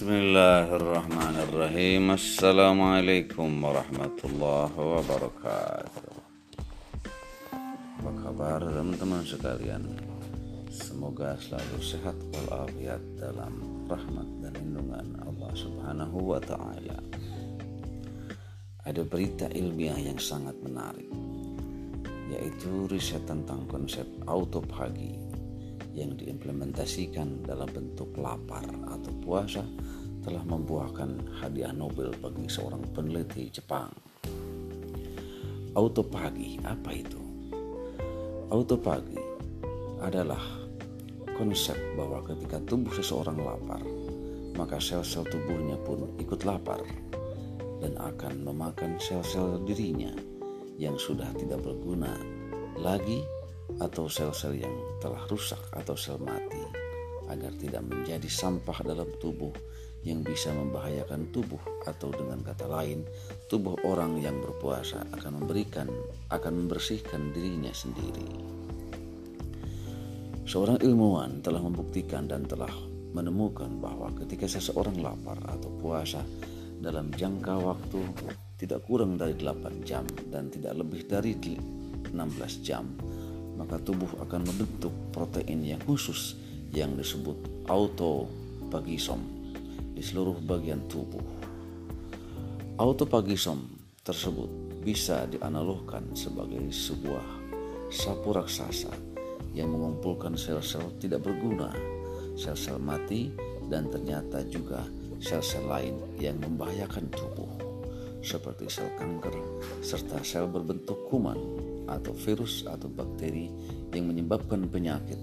Bismillahirrahmanirrahim. Assalamualaikum warahmatullahi wabarakatuh. Apa kabar teman-teman sekalian? Semoga selalu sehat walafiat dalam rahmat dan lindungan Allah subhanahu wa ta'ala. Ada berita ilmiah yang sangat menarik Yaitu riset tentang konsep autophagy yang diimplementasikan dalam bentuk lapar atau puasa telah membuahkan hadiah Nobel bagi seorang peneliti Jepang. Autopagi apa itu? Autopagi adalah konsep bahwa ketika tubuh seseorang lapar, maka sel-sel tubuhnya pun ikut lapar dan akan memakan sel-sel dirinya yang sudah tidak berguna lagi atau sel-sel yang telah rusak atau sel mati agar tidak menjadi sampah dalam tubuh yang bisa membahayakan tubuh atau dengan kata lain tubuh orang yang berpuasa akan memberikan akan membersihkan dirinya sendiri. Seorang ilmuwan telah membuktikan dan telah menemukan bahwa ketika seseorang lapar atau puasa dalam jangka waktu tidak kurang dari 8 jam dan tidak lebih dari 16 jam maka tubuh akan membentuk protein yang khusus yang disebut autopagisom di seluruh bagian tubuh. Autopagisom tersebut bisa dianalogkan sebagai sebuah sapu raksasa yang mengumpulkan sel-sel tidak berguna, sel-sel mati, dan ternyata juga sel-sel lain yang membahayakan tubuh, seperti sel kanker serta sel berbentuk kuman atau virus atau bakteri yang menyebabkan penyakit.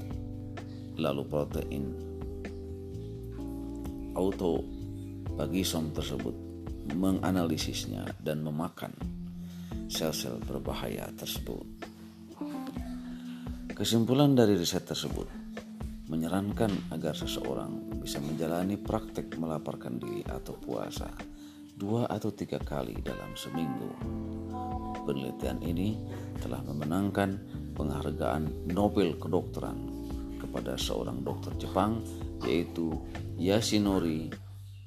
Lalu protein autopagisom tersebut menganalisisnya dan memakan sel-sel berbahaya tersebut. Kesimpulan dari riset tersebut menyarankan agar seseorang bisa menjalani praktek melaparkan diri atau puasa dua atau tiga kali dalam seminggu penelitian ini telah memenangkan penghargaan Nobel Kedokteran kepada seorang dokter Jepang yaitu Yasunori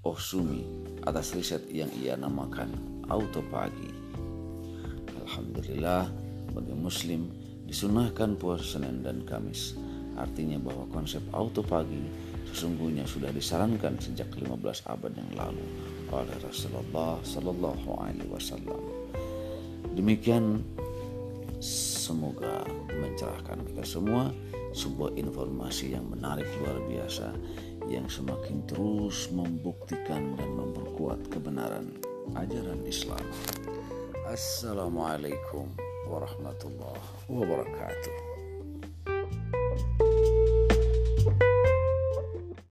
Osumi atas riset yang ia namakan autopagi. Alhamdulillah bagi muslim disunahkan puasa Senin dan Kamis. Artinya bahwa konsep autopagi sesungguhnya sudah disarankan sejak 15 abad yang lalu oleh Rasulullah Sallallahu Alaihi Wasallam. Demikian semoga mencerahkan kita semua sebuah informasi yang menarik luar biasa yang semakin terus membuktikan dan memperkuat kebenaran ajaran Islam. Assalamualaikum warahmatullahi wabarakatuh.